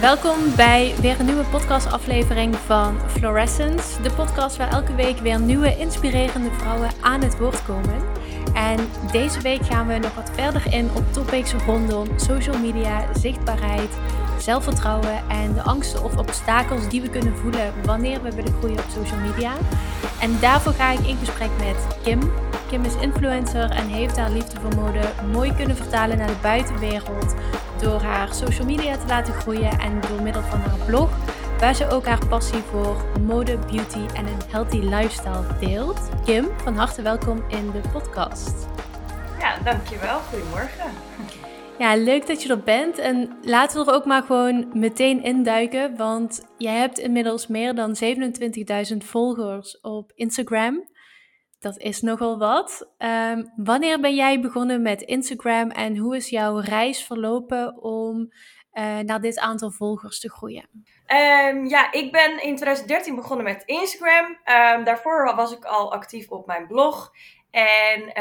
Welkom bij weer een nieuwe podcastaflevering van Fluorescence. De podcast waar elke week weer nieuwe inspirerende vrouwen aan het woord komen. En deze week gaan we nog wat verder in op topics rondom social media, zichtbaarheid, zelfvertrouwen en de angsten of obstakels die we kunnen voelen wanneer we willen groeien op social media. En daarvoor ga ik in gesprek met Kim. Kim is influencer en heeft haar liefde voor mode mooi kunnen vertalen naar de buitenwereld door haar social media te laten groeien en door middel van haar blog, waar ze ook haar passie voor mode, beauty en een healthy lifestyle deelt. Kim, van harte welkom in de podcast. Ja, dankjewel. Goedemorgen. Ja, leuk dat je er bent. En laten we er ook maar gewoon meteen induiken, want jij hebt inmiddels meer dan 27.000 volgers op Instagram. Dat is nogal wat. Ehm, wanneer ben jij begonnen met Instagram en hoe is jouw reis verlopen om uh, naar dit aantal volgers te groeien? Um, ja, ik ben in 2013 begonnen met Instagram. Um, daarvoor was ik al actief op mijn blog. En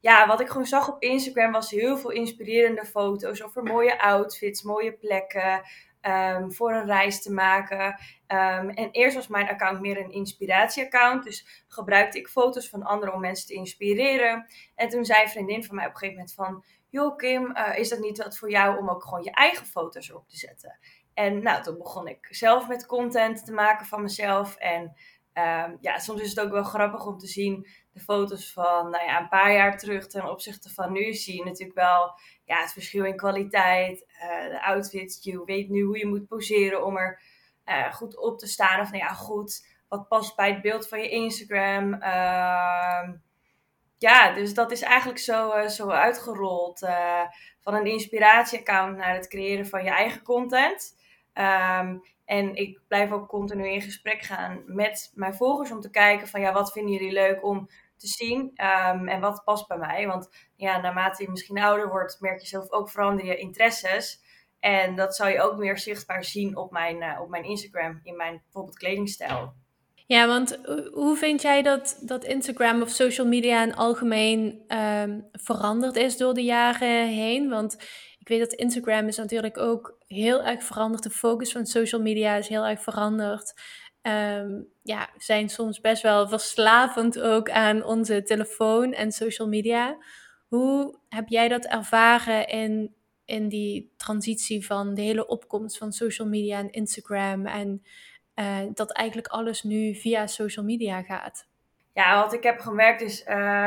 ja, wat ik gewoon zag op Instagram was heel veel inspirerende foto's over mooie outfits, mooie plekken. Um, voor een reis te maken. Um, en eerst was mijn account meer een inspiratieaccount. Dus gebruikte ik foto's van anderen om mensen te inspireren. En toen zei een vriendin van mij op een gegeven moment van... Joh Kim, uh, is dat niet wat voor jou om ook gewoon je eigen foto's op te zetten? En nou, toen begon ik zelf met content te maken van mezelf. En um, ja, soms is het ook wel grappig om te zien de foto's van nou ja, een paar jaar terug ten opzichte van nu. Zie je natuurlijk wel ja, het verschil in kwaliteit, uh, de outfits. Je weet nu hoe je moet poseren om er uh, goed op te staan. Of nou ja, goed, wat past bij het beeld van je Instagram. Uh, ja, dus dat is eigenlijk zo, uh, zo uitgerold. van een inspiratieaccount naar het creëren van je eigen content. Um, en ik blijf ook continu in gesprek gaan met mijn volgers om te kijken van ja, wat vinden jullie leuk om te zien um, en wat past bij mij. Want ja, naarmate je misschien ouder wordt, merk je zelf ook veranderen je interesses. En dat zal je ook meer zichtbaar zien op mijn, uh, op mijn Instagram, in mijn bijvoorbeeld kledingstijl. Ja, want hoe vind jij dat, dat Instagram of social media in algemeen um, veranderd is door de jaren heen? Want ik weet dat Instagram is natuurlijk ook heel erg veranderd. De focus van social media is heel erg veranderd. Um, ja, zijn soms best wel verslavend ook aan onze telefoon en social media. Hoe heb jij dat ervaren in, in die transitie van de hele opkomst van social media en Instagram en uh, dat eigenlijk alles nu via social media gaat? Ja, wat ik heb gemerkt is, uh,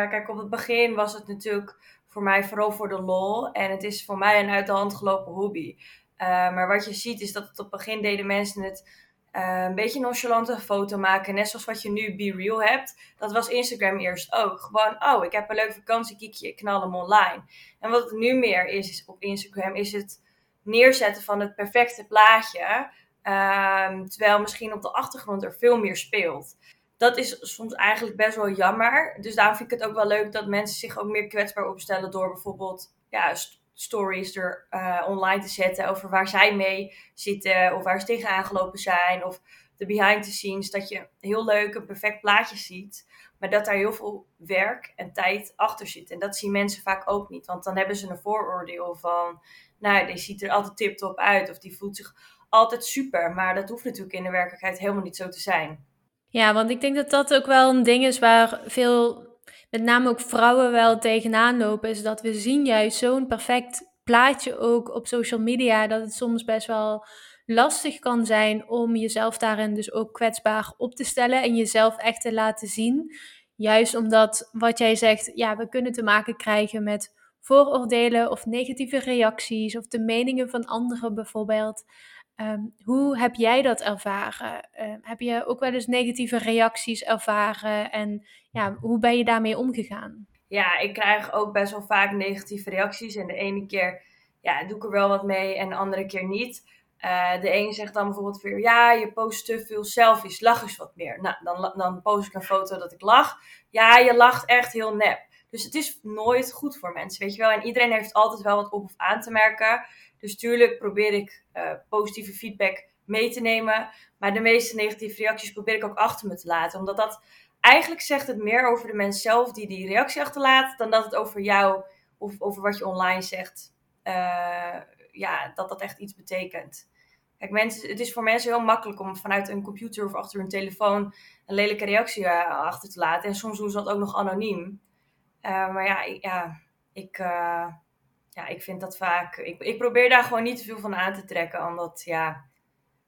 kijk, op het begin was het natuurlijk voor mij vooral voor de lol. En het is voor mij een uit de hand gelopen hobby. Uh, maar wat je ziet is dat het op het begin deden mensen het uh, een beetje nonchalante foto maken. Net zoals wat je nu Be Real hebt. Dat was Instagram eerst ook. Gewoon, oh, ik heb een leuk vakantiekiekje, ik knal hem online. En wat het nu meer is, is op Instagram, is het neerzetten van het perfecte plaatje. Uh, terwijl misschien op de achtergrond er veel meer speelt. Dat is soms eigenlijk best wel jammer. Dus daarom vind ik het ook wel leuk dat mensen zich ook meer kwetsbaar opstellen door bijvoorbeeld ja, stories er uh, online te zetten over waar zij mee zitten of waar ze tegenaan gelopen zijn of de behind the scenes. Dat je heel leuk een perfect plaatje ziet, maar dat daar heel veel werk en tijd achter zit. En dat zien mensen vaak ook niet, want dan hebben ze een vooroordeel van, nou, die ziet er altijd tip-top uit of die voelt zich altijd super. Maar dat hoeft natuurlijk in de werkelijkheid helemaal niet zo te zijn. Ja, want ik denk dat dat ook wel een ding is waar veel met name ook vrouwen wel tegenaan lopen, is dat we zien juist zo'n perfect plaatje ook op social media, dat het soms best wel lastig kan zijn om jezelf daarin dus ook kwetsbaar op te stellen en jezelf echt te laten zien. Juist omdat wat jij zegt, ja, we kunnen te maken krijgen met vooroordelen of negatieve reacties of de meningen van anderen bijvoorbeeld. Um, hoe heb jij dat ervaren? Uh, heb je ook wel eens negatieve reacties ervaren en ja, hoe ben je daarmee omgegaan? Ja, ik krijg ook best wel vaak negatieve reacties en de ene keer ja, doe ik er wel wat mee en de andere keer niet. Uh, de ene zegt dan bijvoorbeeld weer, ja, je post te veel selfies, lach eens wat meer. Nou, dan, dan post ik een foto dat ik lach. Ja, je lacht echt heel nep. Dus het is nooit goed voor mensen, weet je wel. En iedereen heeft altijd wel wat op of aan te merken. Dus tuurlijk probeer ik uh, positieve feedback mee te nemen. Maar de meeste negatieve reacties probeer ik ook achter me te laten. Omdat dat eigenlijk zegt het meer over de mens zelf die die reactie achterlaat. Dan dat het over jou of over wat je online zegt. Uh, ja, dat dat echt iets betekent. Kijk, mensen, het is voor mensen heel makkelijk om vanuit een computer of achter hun telefoon een lelijke reactie uh, achter te laten. En soms doen ze dat ook nog anoniem. Maar ja, ja ik, ja, ik vind dat vaak. Ik, ik probeer daar gewoon niet te veel van aan te trekken. Omdat ja,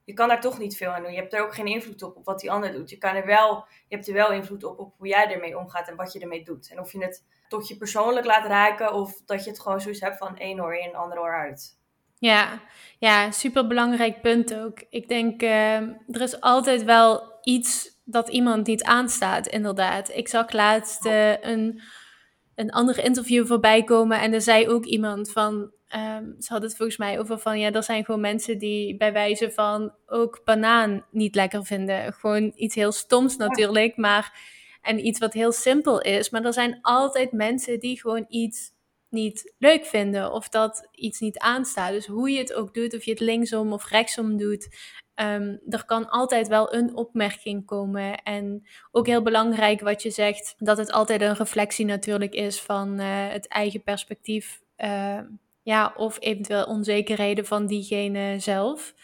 je kan daar toch niet veel aan doen. Je hebt er ook geen invloed op op wat die ander doet. Je, kan er wel, je hebt er wel invloed op op hoe jij ermee omgaat en wat je ermee doet. En of je het tot je persoonlijk laat raken of dat je het gewoon zoiets hebt van één oor in, ander oor uit. Ja, ja, super belangrijk punt ook. Ik denk, uh, er is altijd wel iets dat iemand niet aanstaat, inderdaad. Ik zag laatst uh, een, een ander interview voorbij komen en er zei ook iemand van, um, ze had het volgens mij over van, ja, er zijn gewoon mensen die bij wijze van ook banaan niet lekker vinden. Gewoon iets heel stoms natuurlijk, maar, en iets wat heel simpel is. Maar er zijn altijd mensen die gewoon iets niet leuk vinden of dat iets niet aanstaat. Dus hoe je het ook doet, of je het linksom of rechtsom doet, um, er kan altijd wel een opmerking komen. En ook heel belangrijk wat je zegt, dat het altijd een reflectie natuurlijk is van uh, het eigen perspectief. Uh, ja, of eventueel onzekerheden van diegene zelf.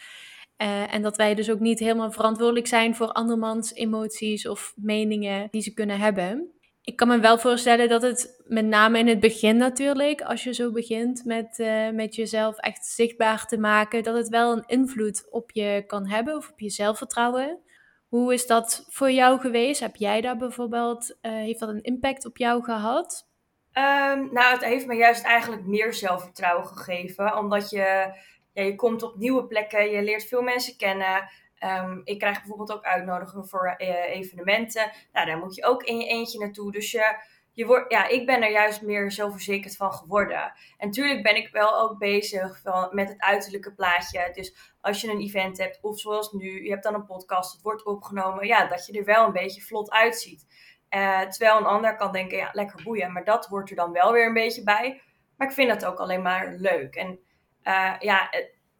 Uh, en dat wij dus ook niet helemaal verantwoordelijk zijn voor andermans emoties of meningen die ze kunnen hebben ik kan me wel voorstellen dat het met name in het begin natuurlijk, als je zo begint met, uh, met jezelf echt zichtbaar te maken, dat het wel een invloed op je kan hebben of op je zelfvertrouwen. Hoe is dat voor jou geweest? Heb jij daar bijvoorbeeld, uh, heeft dat een impact op jou gehad? Um, nou, het heeft me juist eigenlijk meer zelfvertrouwen gegeven, omdat je, ja, je komt op nieuwe plekken, je leert veel mensen kennen. Um, ik krijg bijvoorbeeld ook uitnodigingen voor uh, evenementen. Nou, daar moet je ook in je eentje naartoe. Dus je, je wordt, ja, ik ben er juist meer zelfverzekerd van geworden. En natuurlijk ben ik wel ook bezig van, met het uiterlijke plaatje. Dus als je een event hebt, of zoals nu, je hebt dan een podcast, het wordt opgenomen. Ja, dat je er wel een beetje vlot uitziet. Uh, terwijl een ander kan denken, ja, lekker boeien. Maar dat hoort er dan wel weer een beetje bij. Maar ik vind dat ook alleen maar leuk. En uh, ja,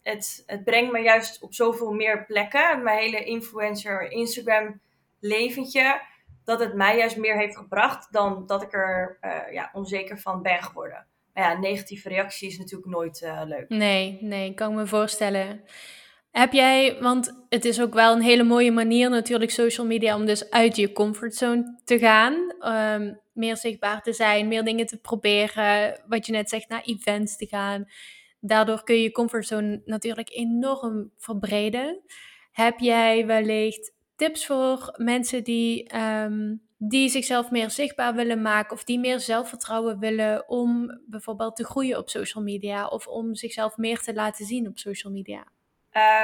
het, het brengt me juist op zoveel meer plekken. Mijn hele influencer Instagram leventje. Dat het mij juist meer heeft gebracht dan dat ik er uh, ja, onzeker van ben geworden. Maar ja, negatieve reactie is natuurlijk nooit uh, leuk. Nee, nee, kan me voorstellen. Heb jij, want het is ook wel een hele mooie manier natuurlijk social media om dus uit je comfortzone te gaan. Um, meer zichtbaar te zijn, meer dingen te proberen. Wat je net zegt, naar events te gaan Daardoor kun je je comfortzone natuurlijk enorm verbreden. Heb jij wellicht tips voor mensen die, um, die zichzelf meer zichtbaar willen maken of die meer zelfvertrouwen willen om bijvoorbeeld te groeien op social media of om zichzelf meer te laten zien op social media?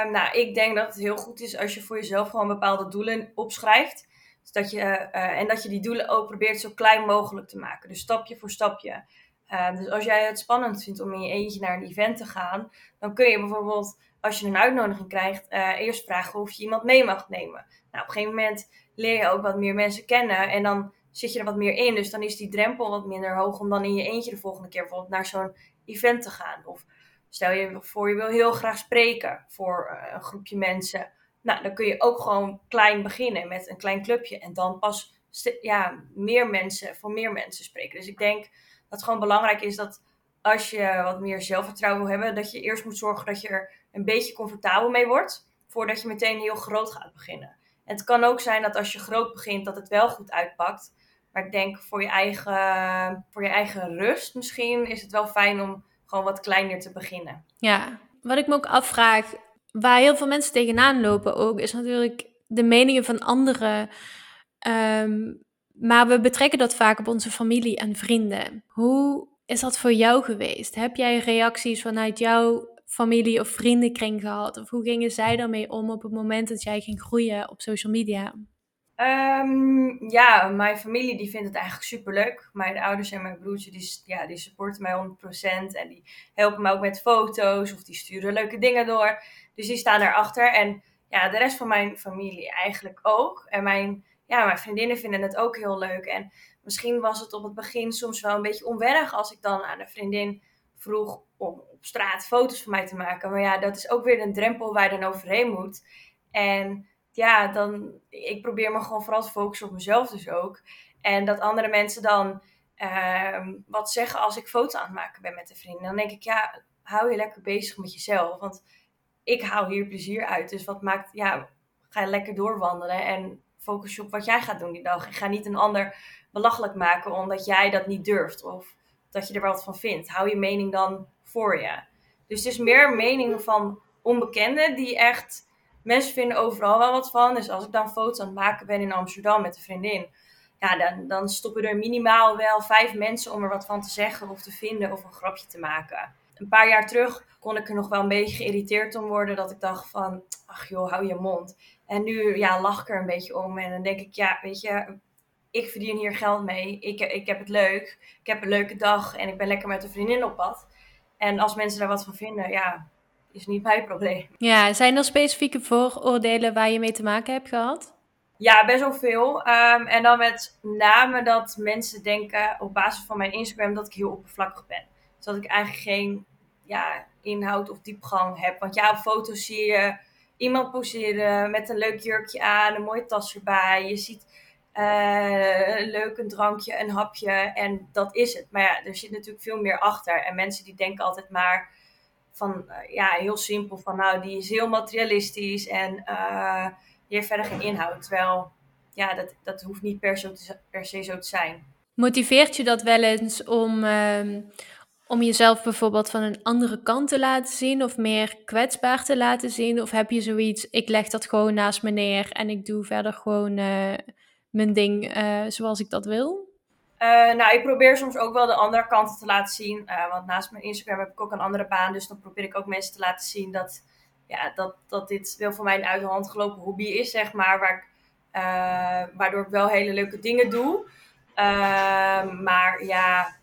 Um, nou, ik denk dat het heel goed is als je voor jezelf gewoon bepaalde doelen opschrijft. Dat je, uh, en dat je die doelen ook probeert zo klein mogelijk te maken. Dus stapje voor stapje. Uh, dus als jij het spannend vindt om in je eentje naar een event te gaan, dan kun je bijvoorbeeld, als je een uitnodiging krijgt, uh, eerst vragen of je iemand mee mag nemen. Nou, op een gegeven moment leer je ook wat meer mensen kennen en dan zit je er wat meer in. Dus dan is die drempel wat minder hoog om dan in je eentje de volgende keer bijvoorbeeld naar zo'n event te gaan. Of stel je voor, je wil heel graag spreken voor uh, een groepje mensen. Nou, dan kun je ook gewoon klein beginnen met een klein clubje en dan pas ja, meer mensen, voor meer mensen spreken. Dus ik denk het gewoon belangrijk is dat als je wat meer zelfvertrouwen wil hebben, dat je eerst moet zorgen dat je er een beetje comfortabel mee wordt, voordat je meteen heel groot gaat beginnen. En het kan ook zijn dat als je groot begint, dat het wel goed uitpakt. Maar ik denk voor je eigen, voor je eigen rust misschien is het wel fijn om gewoon wat kleiner te beginnen. Ja, wat ik me ook afvraag, waar heel veel mensen tegenaan lopen ook, is natuurlijk de meningen van anderen. Um, maar we betrekken dat vaak op onze familie en vrienden. Hoe is dat voor jou geweest? Heb jij reacties vanuit jouw familie of vriendenkring gehad? Of hoe gingen zij daarmee om op het moment dat jij ging groeien op social media? Um, ja, mijn familie die vindt het eigenlijk superleuk. Mijn ouders en mijn broertje die, ja, die supporten mij 100%. En die helpen me ook met foto's of die sturen leuke dingen door. Dus die staan erachter. En ja, de rest van mijn familie eigenlijk ook. En mijn ja, mijn vriendinnen vinden het ook heel leuk. En misschien was het op het begin soms wel een beetje onwennig als ik dan aan een vriendin vroeg om op straat foto's van mij te maken. Maar ja, dat is ook weer een drempel waar je dan overheen moet. En ja, dan, ik probeer me gewoon vooral te focussen op mezelf dus ook. En dat andere mensen dan uh, wat zeggen als ik foto's aan het maken ben met een vriend. Dan denk ik, ja, hou je lekker bezig met jezelf. Want ik haal hier plezier uit. Dus wat maakt, ja, ga lekker doorwandelen en focus je op wat jij gaat doen die dag. Ik ga niet een ander belachelijk maken omdat jij dat niet durft of dat je er wat van vindt. Hou je mening dan voor je. Dus het is meer meningen van onbekenden die echt mensen vinden overal wel wat van. Dus als ik dan foto's aan het maken ben in Amsterdam met een vriendin, ja, dan, dan stoppen er minimaal wel vijf mensen om er wat van te zeggen of te vinden of een grapje te maken. Een paar jaar terug kon ik er nog wel een beetje geïrriteerd om worden. Dat ik dacht van, ach joh, hou je mond. En nu ja, lach ik er een beetje om. En dan denk ik, ja, weet je, ik verdien hier geld mee. Ik, ik heb het leuk. Ik heb een leuke dag. En ik ben lekker met een vriendin op pad. En als mensen daar wat van vinden, ja, is niet mijn probleem. Ja, zijn er specifieke vooroordelen waar je mee te maken hebt gehad? Ja, best wel veel. Ehm, en dan met name dat mensen denken op basis van mijn Instagram dat ik heel oppervlakkig ben. Dat ik eigenlijk geen ja, inhoud of diepgang heb. Want ja, op foto's zie je iemand poseren met een leuk jurkje aan, een mooie tas erbij. Je ziet uh, een leuk een drankje, een hapje en dat is het. Maar ja, er zit natuurlijk veel meer achter. En mensen die denken altijd maar van, eh, ja, heel simpel van nou, die is heel materialistisch en uh, die heeft verder geen inhoud. Terwijl, ja, dat, dat hoeft niet per, per se zo te zijn. Motiveert je dat wel eens om, ehm, om jezelf bijvoorbeeld van een andere kant te laten zien of meer kwetsbaar te laten zien? Of heb je zoiets, ik leg dat gewoon naast me neer en ik doe verder gewoon uh, mijn ding uh, zoals ik dat wil? Uh, nou, ik probeer soms ook wel de andere kanten te laten zien. want naast mijn Instagram heb ik ook een andere baan. Dus dan probeer ik ook mensen te laten zien dat, ja, dat, dat dit wel voor mij een uit de hand gelopen hobby is, zeg maar. Waar ik, waardoor ik wel hele leuke dingen doe. maar ja,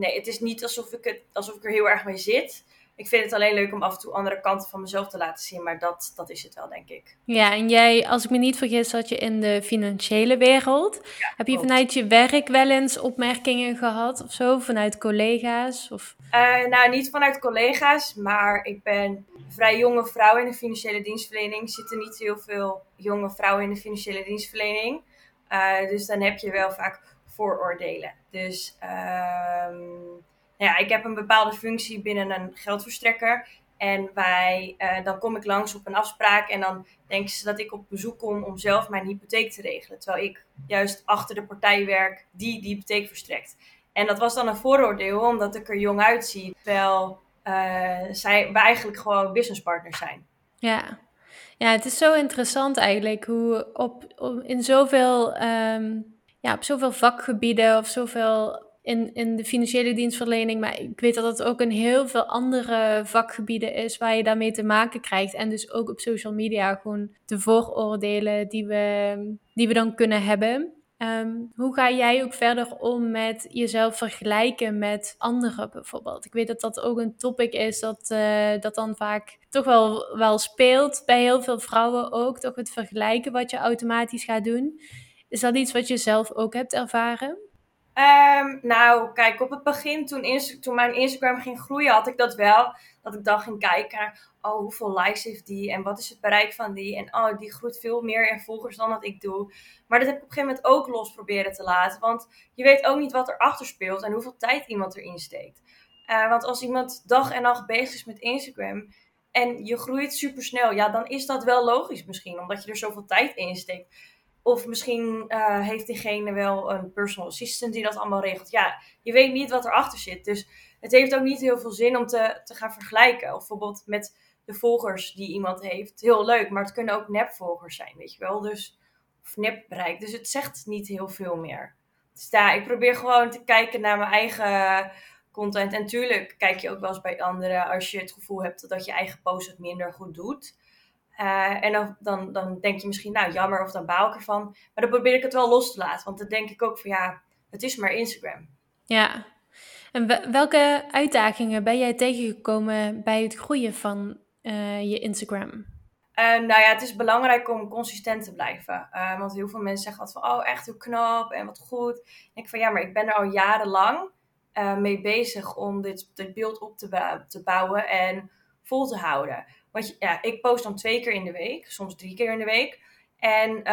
nee, het is niet alsof ik, het, alsof ik er heel erg mee zit. Ik vind het alleen leuk om af en toe andere kanten van mezelf te laten zien, maar dat, dat is het wel, denk ik. Ja, en jij, als ik me niet vergis, zat je in de financiële wereld. Heb je vanuit je werk wel eens opmerkingen gehad of zo, vanuit collega's? Of? Uh, nou, niet vanuit collega's, maar ik ben vrij jonge vrouw in de financiële dienstverlening. Er zitten niet heel veel jonge vrouwen in de financiële dienstverlening. Uh, dus dan heb je wel vaak vooroordelen. Dus um, ja, ik heb een bepaalde functie binnen een geldverstrekker. En wij, uh, dan kom ik langs op een afspraak en dan denken ze dat ik op bezoek kom om zelf mijn hypotheek te regelen. Terwijl ik juist achter de partij werk die die hypotheek verstrekt. En dat was dan een vooroordeel, omdat ik er jong uitzie. Terwijl uh, zij, we eigenlijk gewoon businesspartners zijn. Ja. ja, het is zo interessant eigenlijk hoe op, in zoveel um, ja, op zoveel vakgebieden of zoveel in, in de financiële dienstverlening. Maar ik weet dat het ook in heel veel andere vakgebieden is waar je daarmee te maken krijgt. En dus ook op social media gewoon de vooroordelen die we, die we dan kunnen hebben. Um, hoe ga jij ook verder om met jezelf vergelijken met anderen bijvoorbeeld? Ik weet dat dat ook een topic is dat, uh, dat dan vaak toch wel, wel speelt bij heel veel vrouwen ook. Toch het vergelijken wat je automatisch gaat doen. Is dat iets wat je zelf ook hebt ervaren? Um, nou, kijk, op het begin, toen, toen mijn Instagram ging groeien, had ik dat wel. Dat ik dan ging kijken, oh, hoeveel likes heeft die? En wat is het bereik van die? En oh, die groeit veel meer in volgers dan dat ik doe. Maar dat heb ik op een gegeven moment ook los proberen te laten. Want je weet ook niet wat erachter speelt en hoeveel tijd iemand erin steekt. Uh, want als iemand dag en nacht bezig is met Instagram en je groeit super snel, ja, dan is dat wel logisch misschien, omdat je er zoveel tijd in steekt. Of misschien uh, heeft diegene wel een personal assistant die dat allemaal regelt. Ja, je weet niet wat erachter zit. Dus het heeft ook niet heel veel zin om te, te gaan vergelijken. Of bijvoorbeeld met de volgers die iemand heeft. Heel leuk, maar het kunnen ook nepvolgers zijn, weet je wel. Dus, of nepbereik. Dus het zegt niet heel veel meer. Dus ja, ik probeer gewoon te kijken naar mijn eigen content. En tuurlijk kijk je ook wel eens bij anderen als je het gevoel hebt dat je eigen post het minder goed doet. Uh, en dan, dan, dan denk je misschien, nou jammer of dan baal ik ervan. Maar dan probeer ik het wel los te laten. Want dan denk ik ook van ja, het is maar Instagram. Ja. En welke uitdagingen ben jij tegengekomen bij het groeien van uh, je Instagram? Uh, nou ja, het is belangrijk om consistent te blijven. Uh, want heel veel mensen zeggen altijd van, oh echt heel knap en wat goed. En ik van, ja, maar ik ben er al jarenlang mee bezig om dit, dit beeld op te, te bouwen en vol te houden. Want ja, ik post dan twee keer in de week, soms drie keer in de week. En uh,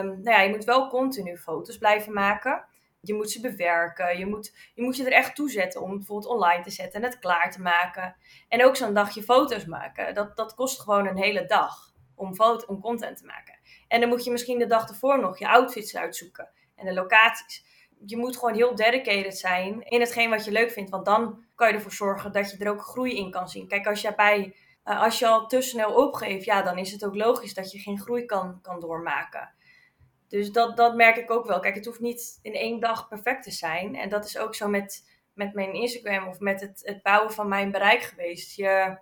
nou ja, je moet wel continu foto's blijven maken. Je moet ze bewerken. Je moet, je moet je er echt toe zetten om bijvoorbeeld online te zetten en het klaar te maken. En ook zo'n dagje foto's maken. Dat, dat kost gewoon een hele dag om, foto, om content te maken. En dan moet je misschien de dag ervoor nog je outfits uitzoeken en de locaties. Je moet gewoon heel dedicated zijn in hetgeen wat je leuk vindt. Want dan kan je ervoor zorgen dat je er ook groei in kan zien. Kijk, als je, bij, uh, als je al te snel opgeeft, ja, dan is het ook logisch dat je geen groei kan, kan doormaken. Dus dat, dat merk ik ook wel. Kijk, het hoeft niet in één dag perfect te zijn. En dat is ook zo met, met mijn Instagram of met het, het bouwen van mijn bereik geweest. Je,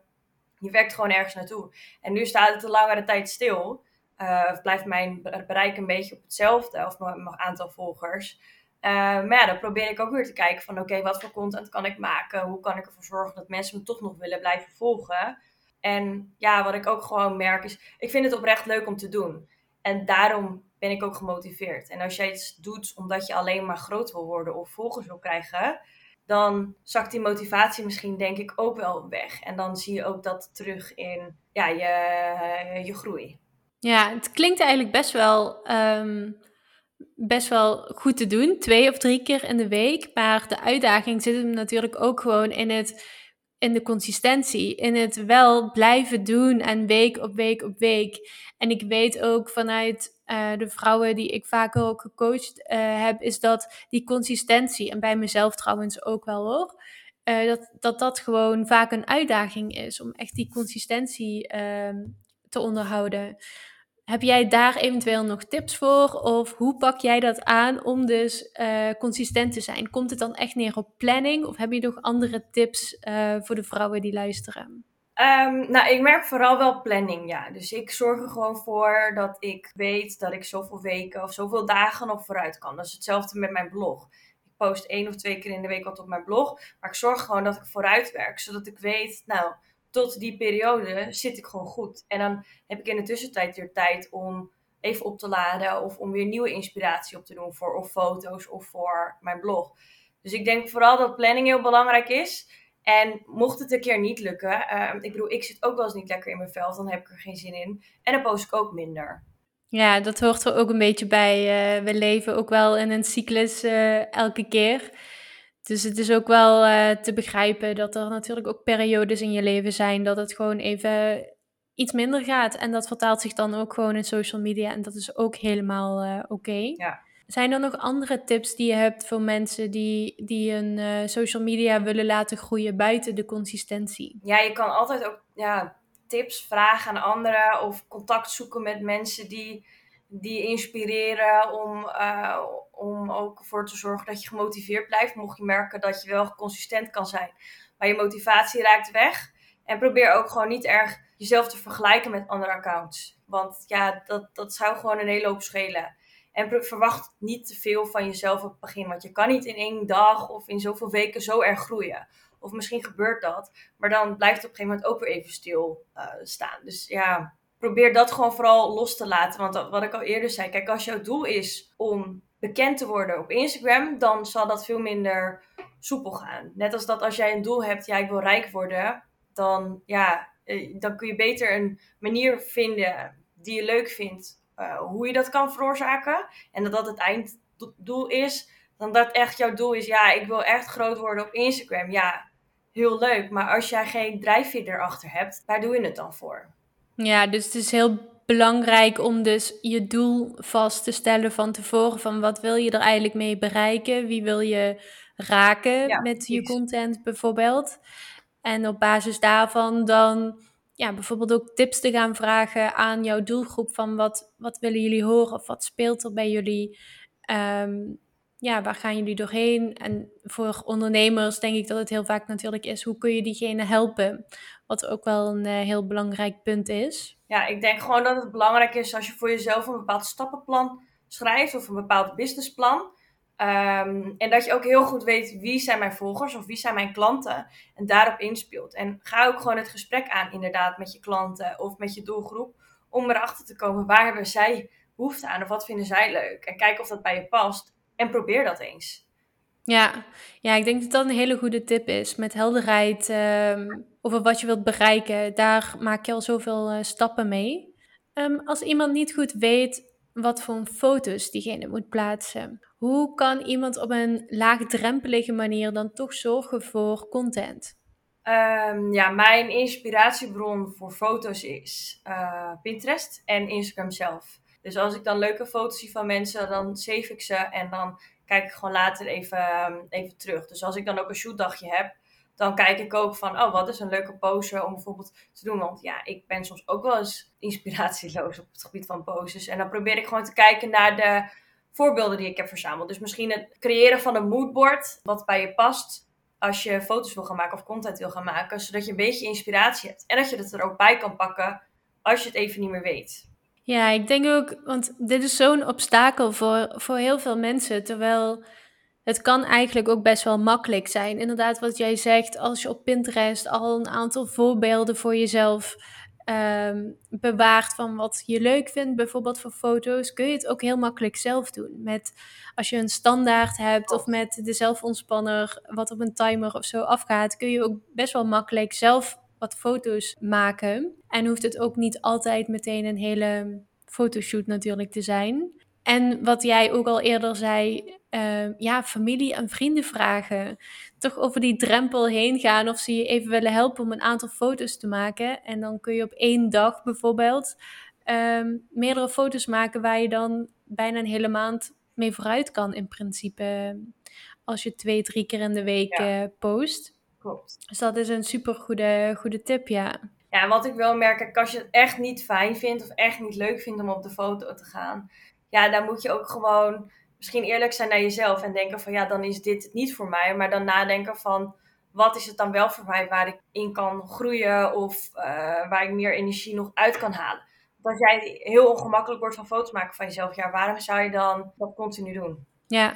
je werkt gewoon ergens naartoe. En nu staat het een langere tijd stil. Uh, blijft mijn bereik een beetje op hetzelfde, of mijn, aantal volgers. Uh, maar ja, dan probeer ik ook weer te kijken van oké, wat voor content kan ik maken? Hoe kan ik ervoor zorgen dat mensen me toch nog willen blijven volgen? En ja, wat ik ook gewoon merk is, ik vind het oprecht leuk om te doen. En daarom ben ik ook gemotiveerd. En als jij iets doet omdat je alleen maar groot wil worden of volgers wil krijgen, dan zakt die motivatie misschien denk ik ook wel weg. En dan zie je ook dat terug in ja, je, je groei. Ja, het klinkt eigenlijk best wel, um, best wel goed te doen. Twee of drie keer in de week. Maar de uitdaging zit hem natuurlijk ook gewoon in, het, in de consistentie. In het wel blijven doen en week op week op week. En ik weet ook vanuit uh, de vrouwen die ik vaker ook gecoacht uh, heb, is dat die consistentie, en bij mezelf trouwens ook wel hoor, uh, dat, dat dat gewoon vaak een uitdaging is om echt die consistentie ehm, te onderhouden. Heb jij daar eventueel nog tips voor? Of hoe pak jij dat aan om dus uh, consistent te zijn? Komt het dan echt neer op planning? Of heb je nog andere tips uh, voor de vrouwen die luisteren? Um, nou, ik merk vooral wel planning, ja. Dus ik zorg er gewoon voor dat ik weet dat ik zoveel weken of zoveel dagen nog vooruit kan. Dat is hetzelfde met mijn blog. Ik post één of twee keer in de week wat op mijn blog. Maar ik zorg gewoon dat ik vooruit werk. Zodat ik weet, nou, tot die periode zit ik gewoon goed. En dan heb ik in de tussentijd weer tijd om even op te laden of om weer nieuwe inspiratie op te doen voor of foto's of voor mijn blog. Dus ik denk vooral dat planning heel belangrijk is. En mocht het een keer niet lukken, uh, ik bedoel, ik zit ook wel eens niet lekker in mijn vel, dan heb ik er geen zin in. En dan post ik ook minder. Ja, dat hoort er ook een beetje bij. Uh, we leven ook wel in een cyclus uh, elke keer. Dus het is ook wel uh, te begrijpen dat er natuurlijk ook periodes in je leven zijn dat het gewoon even iets minder gaat. En dat vertaalt zich dan ook gewoon in social media. En dat is ook helemaal uh, oké. Okay. Ja. Zijn er nog andere tips die je hebt voor mensen die, die hun uh, social media willen laten groeien buiten de consistentie? Ja, je kan altijd ook ja, tips vragen aan anderen of contact zoeken met mensen die die inspireren om, uh, om ook voor te zorgen dat je gemotiveerd blijft. Mocht je merken dat je wel consistent kan zijn, maar je motivatie raakt weg. En probeer ook gewoon niet erg jezelf te vergelijken met andere accounts. Want ja, dat, dat zou gewoon een hele hoop schelen. En verwacht niet te veel van jezelf op het begin. Want je kan niet in één dag of in zoveel weken zo erg groeien. Of misschien gebeurt dat. Maar dan blijft het op een gegeven moment ook weer even stil uh, staan. Dus ja, probeer dat gewoon vooral los te laten. Want wat ik al eerder zei, kijk, als jouw doel is om bekend te worden op Instagram, dan zal dat veel minder soepel gaan. Net als dat als jij een doel hebt, ja, ik wil rijk worden, dan, ja, eh, dan kun je beter een manier vinden die je leuk vindt, uh, hoe je dat kan veroorzaken. En dat dat het einddoel is, dan dat echt jouw doel is, ja, ik wil echt groot worden op Instagram. Ja, heel leuk. Maar als jij geen drijfveer erachter hebt, waar doe je het dan voor? Ja, dus het is heel belangrijk om dus je doel vast te stellen van tevoren. Van wat wil je er eigenlijk mee bereiken? Wie wil je raken met je content bijvoorbeeld? En op basis daarvan dan ja, bijvoorbeeld ook tips te gaan vragen aan jouw doelgroep. Van wat, wat willen jullie horen of wat speelt er bij jullie? Um, ja, waar gaan jullie doorheen? En voor ondernemers denk ik dat het heel vaak natuurlijk is, hoe kun je diegene helpen? Wat ook wel een uh, heel belangrijk punt is. Ja, ik denk gewoon dat het belangrijk is als je voor jezelf een bepaald stappenplan schrijft of een bepaald businessplan. Um, en dat je ook heel goed weet wie zijn mijn volgers of wie zijn mijn klanten. En daarop inspeelt. En ga ook gewoon het gesprek aan inderdaad met je klanten of met je doelgroep. Om erachter te komen waar hebben zij behoefte aan of wat vinden zij leuk. En kijk of dat bij je past. En probeer dat eens. Ja, ja ik denk dat dat een hele goede tip is. Met helderheid um, over wat je wilt bereiken. Daar maak je al zoveel uh, stappen mee. Um, als iemand niet goed weet wat voor foto's diegene moet plaatsen. Hoe kan iemand op een laagdrempelige manier dan toch zorgen voor content? Um, ja, mijn inspiratiebron voor foto's is uh, Pinterest en Instagram zelf. Dus als ik dan leuke foto's zie van mensen, dan save ik ze en dan kijk ik gewoon later even, ehm, even terug. Dus als ik dan ook een shootdagje heb, dan kijk ik ook van, oh, wat is een leuke pose om bijvoorbeeld te doen. Want ja, ik ben soms ook wel eens inspiratieloos op het gebied van poses. En dan probeer ik gewoon te kijken naar de voorbeelden die ik heb verzameld. Dus misschien het creëren van een moodboard, wat bij je past als je foto's wil gaan maken of content wil gaan maken. Zodat je een beetje inspiratie hebt. En dat je het er ook bij kan pakken als je het even niet meer weet. Ja, ik denk ook, want dit is zo'n obstakel voor, voor heel veel mensen. Terwijl het kan eigenlijk ook best wel makkelijk zijn. Inderdaad, wat jij zegt, als je op Pinterest al een aantal voorbeelden voor jezelf um, bewaart van wat je leuk vindt, bijvoorbeeld voor foto's, kun je het ook heel makkelijk zelf doen. Met als je een standaard hebt of met de zelfontspanner wat op een timer of zo afgaat, kun je ook best wel makkelijk zelf wat foto's maken. En hoeft het ook niet altijd meteen een hele fotoshoot natuurlijk te zijn. En wat jij ook al eerder zei, uh, ja, familie en vrienden vragen. Toch over die drempel heen gaan of ze je even willen helpen om een aantal foto's te maken. En dan kun je op één dag bijvoorbeeld um, meerdere foto's maken waar je dan bijna een hele maand mee vooruit kan in principe. Als je twee, drie keer in de week ja. uh, post. Klopt. Dus dat is een super goede, goede tip, ja. Ja, wat ik wel merk, als je het echt niet fijn vindt of echt niet leuk vindt om op de foto te gaan, ja, dan moet je ook gewoon misschien eerlijk zijn naar jezelf en denken van ja, dan is dit het niet voor mij. Maar dan nadenken van wat is het dan wel voor mij waar ik in kan groeien of uh, waar ik meer energie nog uit kan halen. Want als jij heel ongemakkelijk wordt van foto's maken van jezelf, ja, waarom zou je dan dat continu doen? Ja,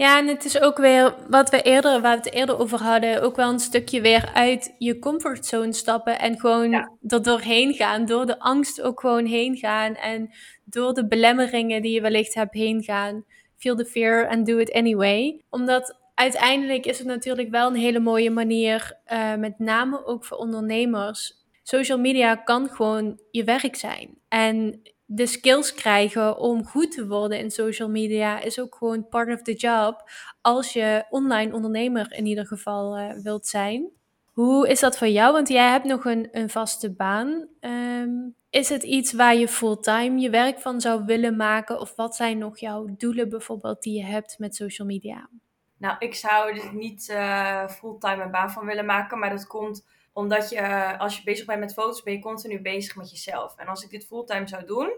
ja, en het is ook weer wat we eerder, waar we het eerder over hadden, ook wel een stukje weer uit je comfortzone stappen en gewoon ja. er doorheen gaan, door de angst ook gewoon heen gaan en door de belemmeringen die je wellicht hebt heen gaan. Feel the fear and do it anyway. Omdat uiteindelijk is het natuurlijk wel een hele mooie manier, uh, met name ook voor ondernemers. Social media kan gewoon je werk zijn. En de skills krijgen om goed te worden in social media is ook gewoon part of the job. Als je online ondernemer in ieder geval uh, wilt zijn. Hoe is dat voor jou? Want jij hebt nog een, een vaste baan. Um, is het iets waar je fulltime je werk van zou willen maken? Of wat zijn nog jouw doelen bijvoorbeeld die je hebt met social media? Nou, ik zou er niet uh, fulltime een baan van willen maken. Maar dat komt omdat je, uh, als je bezig bent met foto's, ben je continu bezig met jezelf. En als ik dit fulltime zou doen,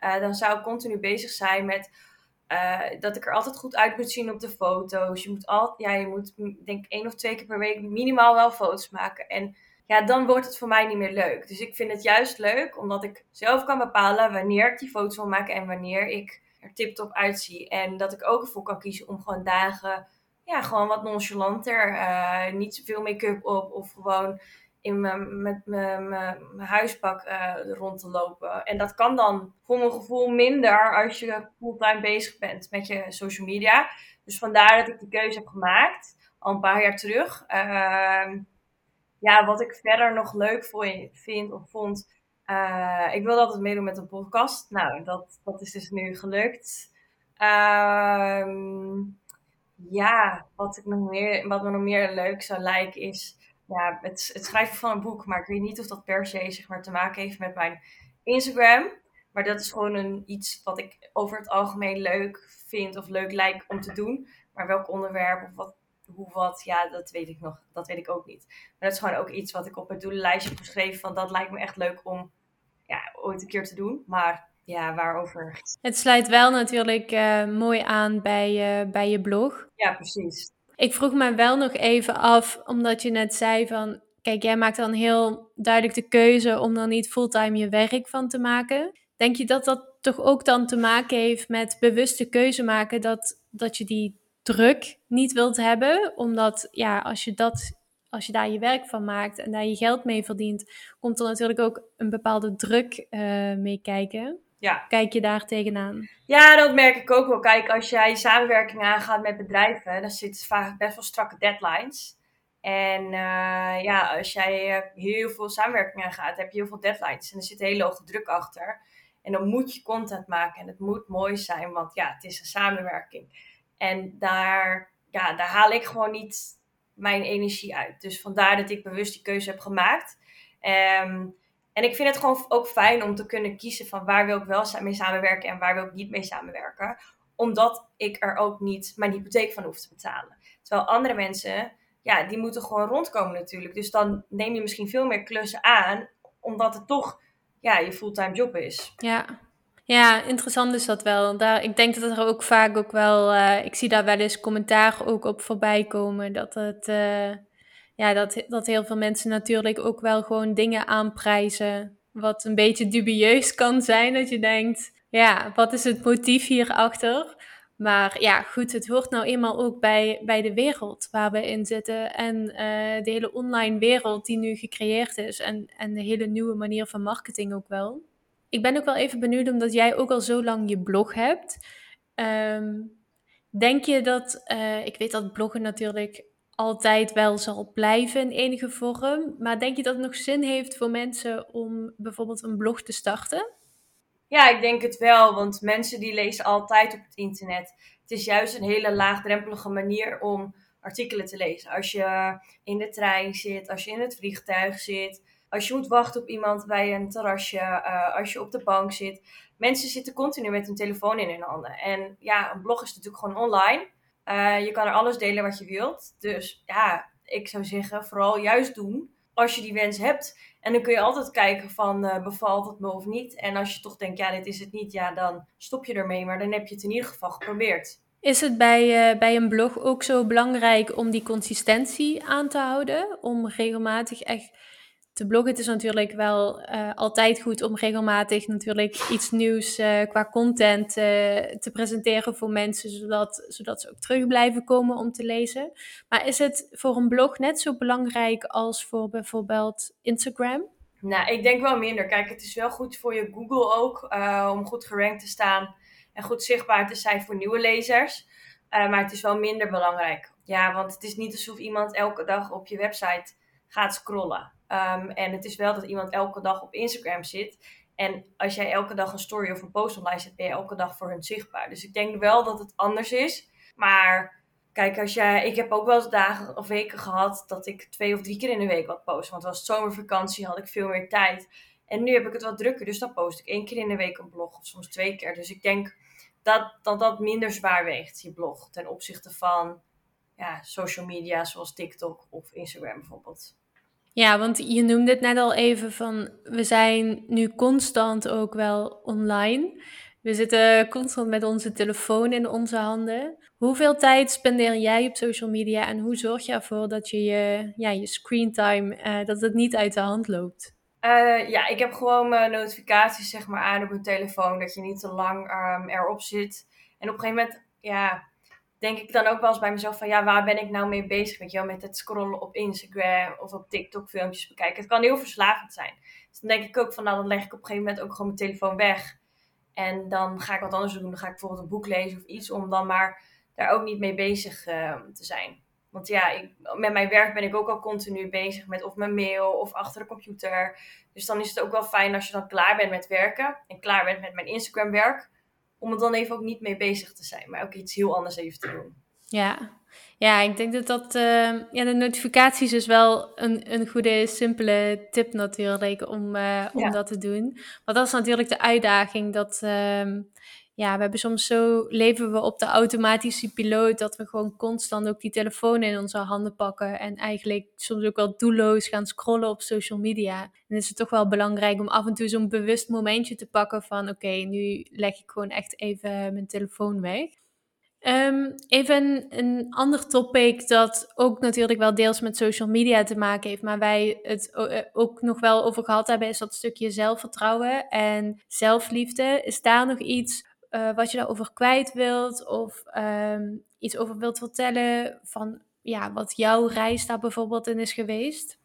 uh, dan zou ik continu bezig zijn met uh, dat ik er altijd goed uit moet zien op de foto's. Je moet, al, ja, je moet denk één of twee keer per week minimaal wel foto's maken. En ja, dan wordt het voor mij niet meer leuk. Dus ik vind het juist leuk, omdat ik zelf kan bepalen wanneer ik die foto's wil maken en wanneer ik er tip-top uitzie. En dat ik ook ervoor kan kiezen om gewoon dagen, ja, gewoon wat nonchalanter, uh, niet zoveel make-up op of gewoon in mijn, met mijn, huispak uh, rond te lopen. En dat kan dan voor mijn gevoel minder als je fulltime bezig bent met je social media. Dus vandaar dat ik die keuze heb gemaakt, al een paar jaar terug. Uh, ja, wat ik verder nog leuk vind of vond. Uh, ik wilde altijd meedoen met een podcast. Nou, dat, dat is dus nu gelukt. Ehm, ja, wat, ik nog meer, wat me nog meer leuk zou lijken is ja, het, het schrijven van een boek. Maar ik weet niet of dat per se zeg maar, te maken heeft met mijn Instagram. Maar dat is gewoon een, iets wat ik over het algemeen leuk vind of leuk lijkt om te doen. Maar welk onderwerp of wat, hoe wat, ja, dat weet ik nog. Dat weet ik ook niet. Maar dat is gewoon ook iets wat ik op het doelenlijstje heb geschreven. Van dat lijkt me echt leuk om ja, ooit een keer te doen. Maar ja, waarover. Het sluit wel natuurlijk uh, mooi aan bij, uh, bij je blog. Ja, precies. Ik vroeg me wel nog even af, omdat je net zei van, kijk, jij maakt dan heel duidelijk de keuze om dan niet fulltime je werk van te maken. Denk je dat dat toch ook dan te maken heeft met bewuste keuze maken dat, dat je die druk niet wilt hebben? Omdat ja, als je dat als je daar je werk van maakt en daar je geld mee verdient, komt er natuurlijk ook een bepaalde druk uh, mee kijken. Ja. Kijk je daar tegenaan? Ja, dat merk ik ook wel. Kijk, als jij samenwerking aangaat met bedrijven, dan zitten vaak best wel strakke deadlines. En uh, ja, als jij heel veel samenwerking aangaat, heb je heel veel deadlines. En er zit een hele hoge druk achter. En dan moet je content maken en het moet mooi zijn, want ja, het is een samenwerking. En daar, ja, daar haal ik gewoon niet mijn energie uit. Dus vandaar dat ik bewust die keuze heb gemaakt. Um, en ik vind het gewoon ook fijn om te kunnen kiezen van waar wil ik wel mee samenwerken en waar wil ik niet mee samenwerken. Omdat ik er ook niet mijn hypotheek van hoef te betalen. Terwijl andere mensen, ja, die moeten gewoon rondkomen natuurlijk. Dus dan neem je misschien veel meer klussen aan, omdat het toch ja, je fulltime job is. Ja. Ja, interessant is dat wel. Daar, ik denk dat er ook vaak ook wel, uh, ik zie daar wel eens commentaar ook op voorbij komen, dat het, uh, ja, dat, dat heel veel mensen natuurlijk ook wel gewoon dingen aanprijzen. Wat een beetje dubieus kan zijn. Dat je denkt, ja, wat is het motief hierachter? Maar ja, goed, het hoort nou eenmaal ook bij, bij de wereld waar we in zitten. En uh, de hele online wereld die nu gecreëerd is. En, en de hele nieuwe manier van marketing ook wel. Ik ben ook wel even benieuwd, omdat jij ook al zo lang je blog hebt. Um, denk je dat, uh, ik weet dat bloggen natuurlijk altijd wel zal blijven in enige vorm. Maar denk je dat het nog zin heeft voor mensen om bijvoorbeeld een blog te starten? Ja, ik denk het wel, want mensen die lezen altijd op het internet. Het is juist een hele laagdrempelige manier om artikelen te lezen. Als je in de trein zit, als je in het vliegtuig zit, als je moet wachten op iemand bij een terrasje, uh, als je op de bank zit. Mensen zitten continu met hun telefoon in hun handen. En ja, een blog is natuurlijk gewoon online. Uh, je kan er alles delen wat je wilt. Dus ja, ik zou zeggen, vooral juist doen als je die wens hebt. En dan kun je altijd kijken van uh, bevalt het me of niet. En als je toch denkt, ja, dit is het niet, ja, dan stop je ermee. Maar dan heb je het in ieder geval geprobeerd. Is het bij, uh, bij een blog ook zo belangrijk om die consistentie aan te houden? Om regelmatig echt te bloggen. Het is natuurlijk wel uh, altijd goed om regelmatig natuurlijk iets nieuws uh, qua content uh, te presenteren voor mensen, zodat, zodat ze ook terug blijven komen om te lezen. Maar is het voor een blog net zo belangrijk als voor bijvoorbeeld Instagram? Nou, ik denk wel minder. Kijk, het is wel goed voor je Google ook om goed gerankt te staan en goed zichtbaar te zijn voor nieuwe lezers. maar het is wel minder belangrijk. Ja, want het is niet alsof iemand elke dag op je website gaat scrollen. Um, en het is wel dat iemand elke dag op Instagram zit. En als jij elke dag een story of een post online zet, ben je elke dag voor hun zichtbaar. Dus ik denk wel dat het anders is. Maar kijk, als jij, ik heb ook wel eens dagen of weken gehad dat ik twee of drie keer in de week wat post. Want het was zomervakantie, had ik veel meer tijd. En nu heb ik het wat drukker, dus dan post ik één keer in de week een blog of soms twee keer. Dus ik denk dat dat, minder zwaar weegt, je blog, ten opzichte van ja, social media zoals TikTok of Instagram bijvoorbeeld. Ja, want je noemde het net al even van we zijn nu constant ook wel online. We zitten constant met onze telefoon in onze handen. Hoeveel tijd spendeer jij op social media en hoe zorg je ervoor dat je je, ja, je screentime, uh, dat het niet uit de hand loopt? Uh, ja, ik heb gewoon mijn notificaties zeg maar aan op mijn telefoon, dat je niet te lang um, erop zit. En op een gegeven moment, ja, denk ik dan ook wel eens bij mezelf van ja, waar ben ik nou mee bezig? Weet je met het scrollen op Instagram of op TikTok filmpjes bekijken. Het kan heel verslavend zijn. Dus dan denk ik ook van nou, dan leg ik op een gegeven moment ook gewoon mijn telefoon weg. En dan ga ik wat anders doen. Dan ga ik bijvoorbeeld een boek lezen of iets om dan maar daar ook niet mee bezig uh, te zijn. Want ja, ik, met mijn werk ben ik ook al continu bezig met of mijn mail of achter de computer. Dus dan is het ook wel fijn als je dan klaar bent met werken en klaar bent met mijn Instagram werk om er dan even ook niet mee bezig te zijn, maar ook iets heel anders even te doen. Ja, ja ik denk dat dat, uh, ja, de notificaties is wel een, een goede, simpele tip natuurlijk om, uh, om ja. dat te doen. Want dat is natuurlijk de uitdaging dat, uh, ja, we hebben soms zo, leven we op de automatische piloot, dat we gewoon constant ook die telefoon in onze handen pakken en eigenlijk soms ook wel doelloos gaan scrollen op social media. En is het toch wel belangrijk om af en toe zo'n bewust momentje te pakken van, oké, nu leg ik gewoon echt even mijn telefoon weg. Um, even een ander topic dat ook natuurlijk wel deels met social media te maken heeft, maar wij het ook nog wel over gehad hebben, is dat stukje zelfvertrouwen en zelfliefde. Is daar nog iets uh, wat je daarover kwijt wilt of um, iets over wilt vertellen van ja, wat jouw reis daar bijvoorbeeld in is geweest?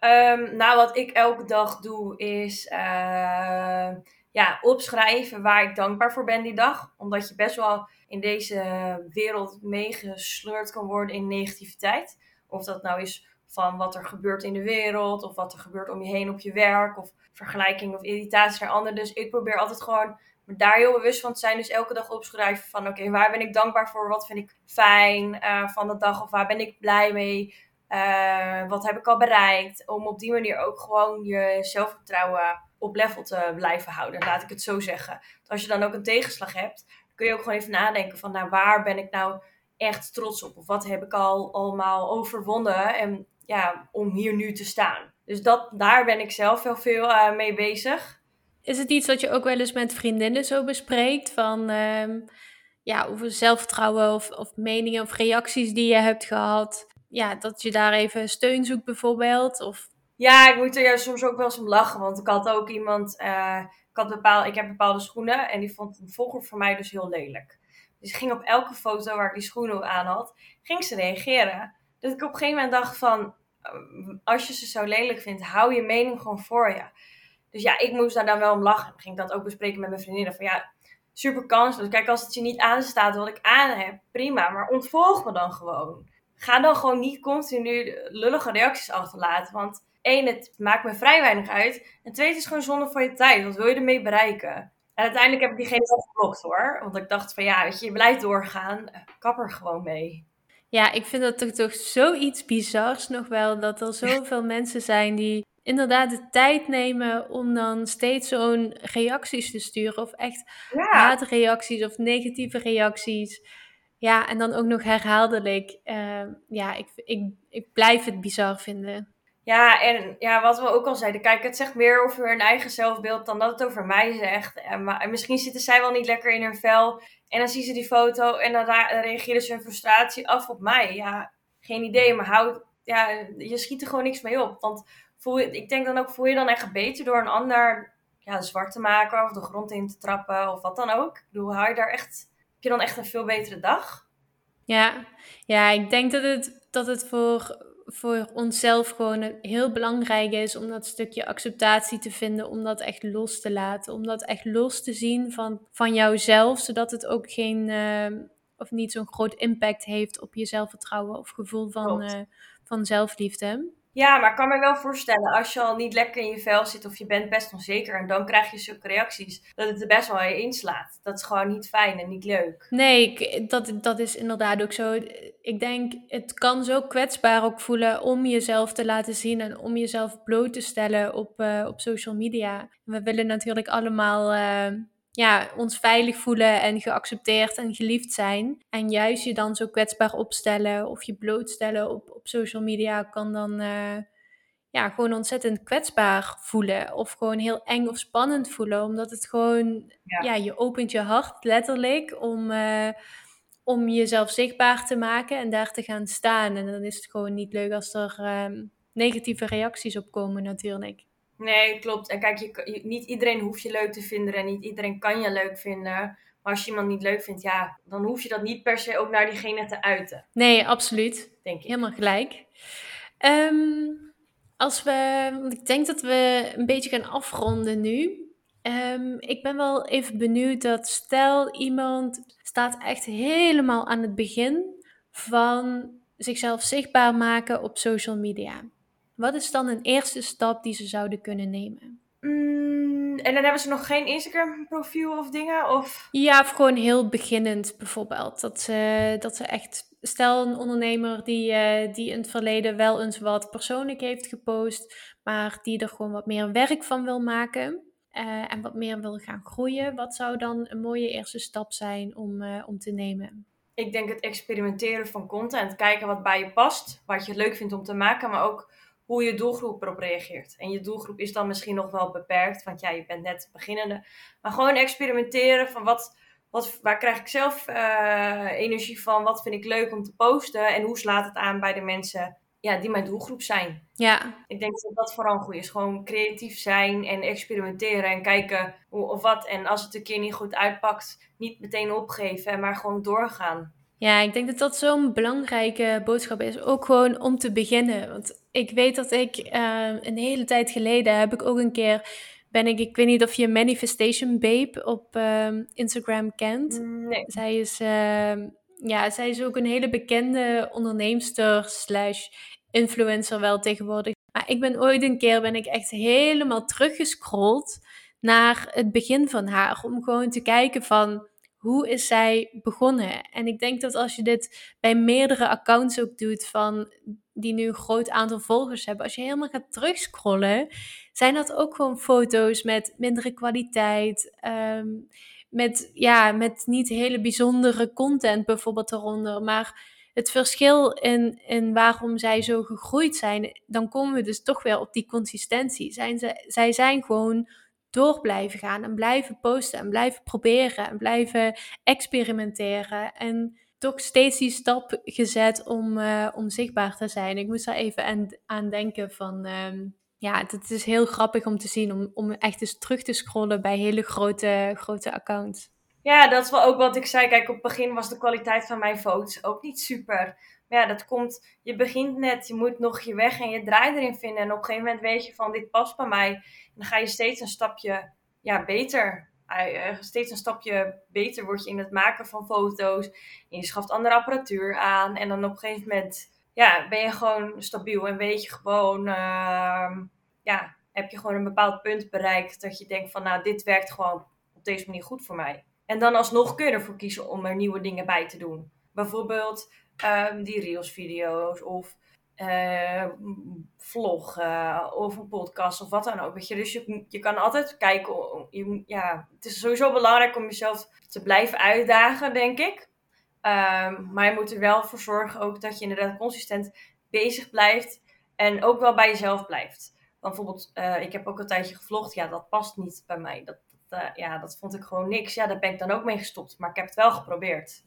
Um, nou, wat ik elke dag doe is uh, ja, opschrijven waar ik dankbaar voor ben die dag. Omdat je best wel in deze wereld meegesleurd kan worden in negativiteit. Of dat nou is van wat er gebeurt in de wereld of wat er gebeurt om je heen op je werk of vergelijking of irritatie naar anderen. Dus ik probeer altijd gewoon me daar heel bewust van zijn. Dus elke dag opschrijven van oké, waar ben ik dankbaar voor? Wat vind ik fijn uh, van de dag of waar ben ik blij mee? Uh, wat heb ik al bereikt? Om op die manier ook gewoon je zelfvertrouwen op level te blijven houden, laat ik het zo zeggen. Als je dan ook een tegenslag hebt, kun je ook gewoon even nadenken van nou, waar ben ik nou echt trots op? Of wat heb ik al allemaal overwonnen en ja, om hier nu te staan. Dus dat, daar ben ik zelf wel veel uh, mee bezig. Is het iets wat je ook wel eens met vriendinnen zo bespreekt? Van uh, ja, over zelfvertrouwen of, of meningen of reacties die je hebt gehad? Ja, dat je daar even steun zoekt bijvoorbeeld? Of... Ja, ik moet er juist soms ook wel eens om lachen. Want ik had ook iemand, uh, ik, had bepaal, ik heb bepaalde schoenen en die vond een volger voor mij dus heel lelijk. Dus ging op elke foto waar ik die schoenen aan had, ging ze reageren. Dus ik op een gegeven moment dacht van, als je ze zo lelijk vindt, hou je mening gewoon voor je. Dus ja, ik moest daar dan wel om lachen. Dan ging ik dat ook bespreken met mijn vriendinnen. Van ja, super kansloos. Kijk, als het je niet aanstaat wat ik aan heb, prima. Maar ontvolg me dan gewoon. Ga dan gewoon niet continu lullige reacties achterlaten. Want één, het maakt me vrij weinig uit. En twee, het is gewoon zonde van je tijd. Wat wil je ermee bereiken? En uiteindelijk heb ik diegene wel geblokt hoor. Want ik dacht van ja, weet je, je blijft doorgaan. Kap er gewoon mee. Ja, ik vind dat toch, toch zoiets bizars nog wel. Dat er zoveel mensen zijn die inderdaad de tijd nemen om dan steeds zo'n reacties te sturen. Of echt ja. haatreacties of negatieve reacties. Ja, en dan ook nog herhaaldelijk. Uh, ja, ik, ik, ik blijf het bizar vinden. Ja, en ja, wat we ook al zeiden, kijk, het zegt meer over hun eigen zelfbeeld dan dat het over mij zegt. En, maar, en misschien zitten zij wel niet lekker in hun vel. En dan zien ze die foto en dan, dan reageren ze hun frustratie af op mij. Ja, geen idee, maar houd, ja, je schiet er gewoon niks mee op. Want voel je, ik denk dan ook, voel je dan echt beter door een ander ja, zwart te maken of de grond in te trappen of wat dan ook? Hou je daar echt, heb je dan echt een veel betere dag? Ja, ja ik denk dat het, dat het voor, voor onszelf gewoon heel belangrijk is om dat stukje acceptatie te vinden, om dat echt los te laten, om dat echt los te zien van, van jouzelf, zodat het ook geen, uh, of niet zo'n groot impact heeft op je zelfvertrouwen of gevoel van, uh, van zelfliefde. Ja, maar ik kan me wel voorstellen, als je al niet lekker in je vel zit of je bent best onzeker en dan krijg je zulke reacties, dat het er best wel je inslaat. Dat is gewoon niet fijn en niet leuk. Nee, dat, dat is inderdaad ook zo. Ik denk, het kan zo kwetsbaar ook voelen om jezelf te laten zien en om jezelf bloot te stellen op, uh, op social media. We willen natuurlijk allemaal. Uh, ja, ons veilig voelen en geaccepteerd en geliefd zijn. En juist je dan zo kwetsbaar opstellen of je blootstellen op, op social media kan dan uh, ja, gewoon ontzettend kwetsbaar voelen. Of gewoon heel eng of spannend voelen. Omdat het gewoon, ja, ja je opent je hart letterlijk om, uh, om jezelf zichtbaar te maken en daar te gaan staan. En dan is het gewoon niet leuk als er uh, negatieve reacties op komen natuurlijk. Nee, klopt. En kijk, je, niet iedereen hoeft je leuk te vinden en niet iedereen kan je leuk vinden. Maar als je iemand niet leuk vindt, ja, dan hoef je dat niet per se ook naar diegene te uiten. Nee, absoluut. Denk ik. Helemaal gelijk. Um, als we, want ik denk dat we een beetje gaan afronden nu. Um, ik ben wel even benieuwd dat stel iemand staat echt helemaal aan het begin van zichzelf zichtbaar maken op social media. Wat is dan een eerste stap die ze zouden kunnen nemen? Mm, en dan hebben ze nog geen Instagram-profiel of dingen? Of? Ja, of gewoon heel beginnend bijvoorbeeld. Dat ze, dat ze echt, stel een ondernemer die, uh, die in het verleden wel eens wat persoonlijk heeft gepost, maar die er gewoon wat meer werk van wil maken. Uh, en wat meer wil gaan groeien. Wat zou dan een mooie eerste stap zijn om, uh, om te nemen? Ik denk het experimenteren van content. Kijken wat bij je past. Wat je leuk vindt om te maken. Maar ook hoe je doelgroep erop reageert. En je doelgroep is dan misschien nog wel beperkt, want ja, je bent net beginnende. Maar gewoon experimenteren van wat, wat, waar krijg ik zelf uh, energie van? Wat vind ik leuk om te posten? En hoe slaat het aan bij de mensen ja, die mijn doelgroep zijn? Ja. Ik denk dat dat vooral goed is. Gewoon creatief zijn en experimenteren en kijken hoe of wat. En als het een keer niet goed uitpakt, niet meteen opgeven, maar gewoon doorgaan. Ja, ik denk dat dat zo'n belangrijke boodschap is. Ook gewoon om te beginnen. Want ik weet dat ik uh, een hele tijd geleden heb ik ook een keer ben ik, ik weet niet of je Manifestation Babe op uh, Instagram kent. Nee. Zij is, uh, ja, zij is ook een hele bekende onderneemster slash influencer wel tegenwoordig. Maar ik ben ooit een keer ben ik echt helemaal teruggescrolld naar het begin van haar. Om gewoon te kijken van hoe is zij begonnen? En ik denk dat als je dit bij meerdere accounts ook doet van die nu een groot aantal volgers hebben, als je helemaal gaat terugscrollen, zijn dat ook gewoon foto's met mindere kwaliteit, ehm, met, ja, met niet hele bijzondere content bijvoorbeeld eronder, maar het verschil in, in waarom zij zo gegroeid zijn, dan komen we dus toch weer op die consistentie. Zijn ze, zij zijn gewoon door blijven gaan en blijven posten en blijven proberen en blijven experimenteren. En toch steeds die stap gezet om, uh, om zichtbaar te zijn. Ik moest daar even aan, denken van... Um, ja, het is heel grappig om te zien, om, om echt eens terug te scrollen bij hele grote, grote accounts. Ja, dat is wel ook wat ik zei. Kijk, op het begin was de kwaliteit van mijn foto's ook niet super. Maar ja, dat komt, je begint net, je moet nog je weg en je draai erin vinden. En op een gegeven moment weet je van, dit past bij mij. En dan ga je steeds een stapje ja, beter. Uh, steeds een stapje beter word je in het maken van foto's. Je schaft andere apparatuur aan. En dan op een gegeven moment ja, ben je gewoon stabiel en weet je gewoon, uh, ja, heb je gewoon een bepaald punt bereikt dat je denkt van, nou, dit werkt gewoon op deze manier goed voor mij. En dan alsnog kun je ervoor kiezen om er nieuwe dingen bij te doen. Bijvoorbeeld um, die Reels-video's of uh, vloggen of een podcast of wat dan ook. Weet je? Dus je, je kan altijd kijken. Je, ja, het is sowieso belangrijk om jezelf te blijven uitdagen, denk ik. Um, maar je moet er wel voor zorgen ook dat je inderdaad consistent bezig blijft. En ook wel bij jezelf blijft. Bijvoorbeeld, uh, ik heb ook een tijdje gevlogd. Ja, dat past niet bij mij. Dat, uh, ja, dat vond ik gewoon niks. Ja, daar ben ik dan ook mee gestopt. Maar ik heb het wel geprobeerd.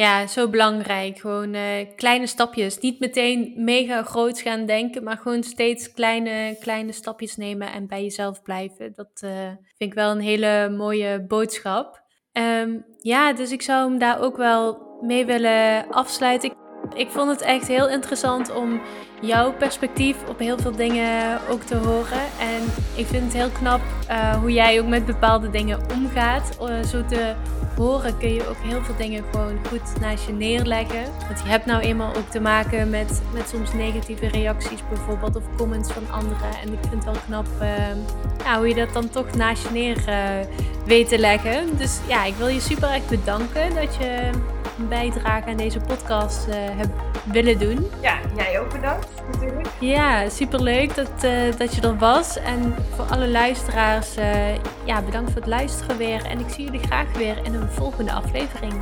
Ja, zo belangrijk. Gewoon uh, kleine stapjes. Niet meteen mega groot gaan denken, maar gewoon steeds kleine, kleine stapjes nemen en bij jezelf blijven. Dat vind ik wel een hele mooie boodschap. Um, ja, dus ik zou hem daar ook wel mee willen afsluiten. Ik vond het echt heel interessant om jouw perspectief op heel veel dingen ook te horen. En ik vind het heel knap uh, hoe jij ook met bepaalde dingen omgaat. Zo te horen kun je ook heel veel dingen gewoon goed naast je neerleggen. Want je hebt nou eenmaal ook te maken met, met soms negatieve reacties bijvoorbeeld of comments van anderen. En ik vind het wel knap uh, ja, hoe je dat dan toch naast je neer weet te leggen. Dus ja, ik wil je super erg bedanken dat je een bijdrage aan deze podcast uh, heb willen doen. Ja, jij ook bedankt natuurlijk. Ja, superleuk dat, uh, dat je er was. En voor alle luisteraars, uh, ja, bedankt voor het luisteren weer. En ik zie jullie graag weer in een volgende aflevering.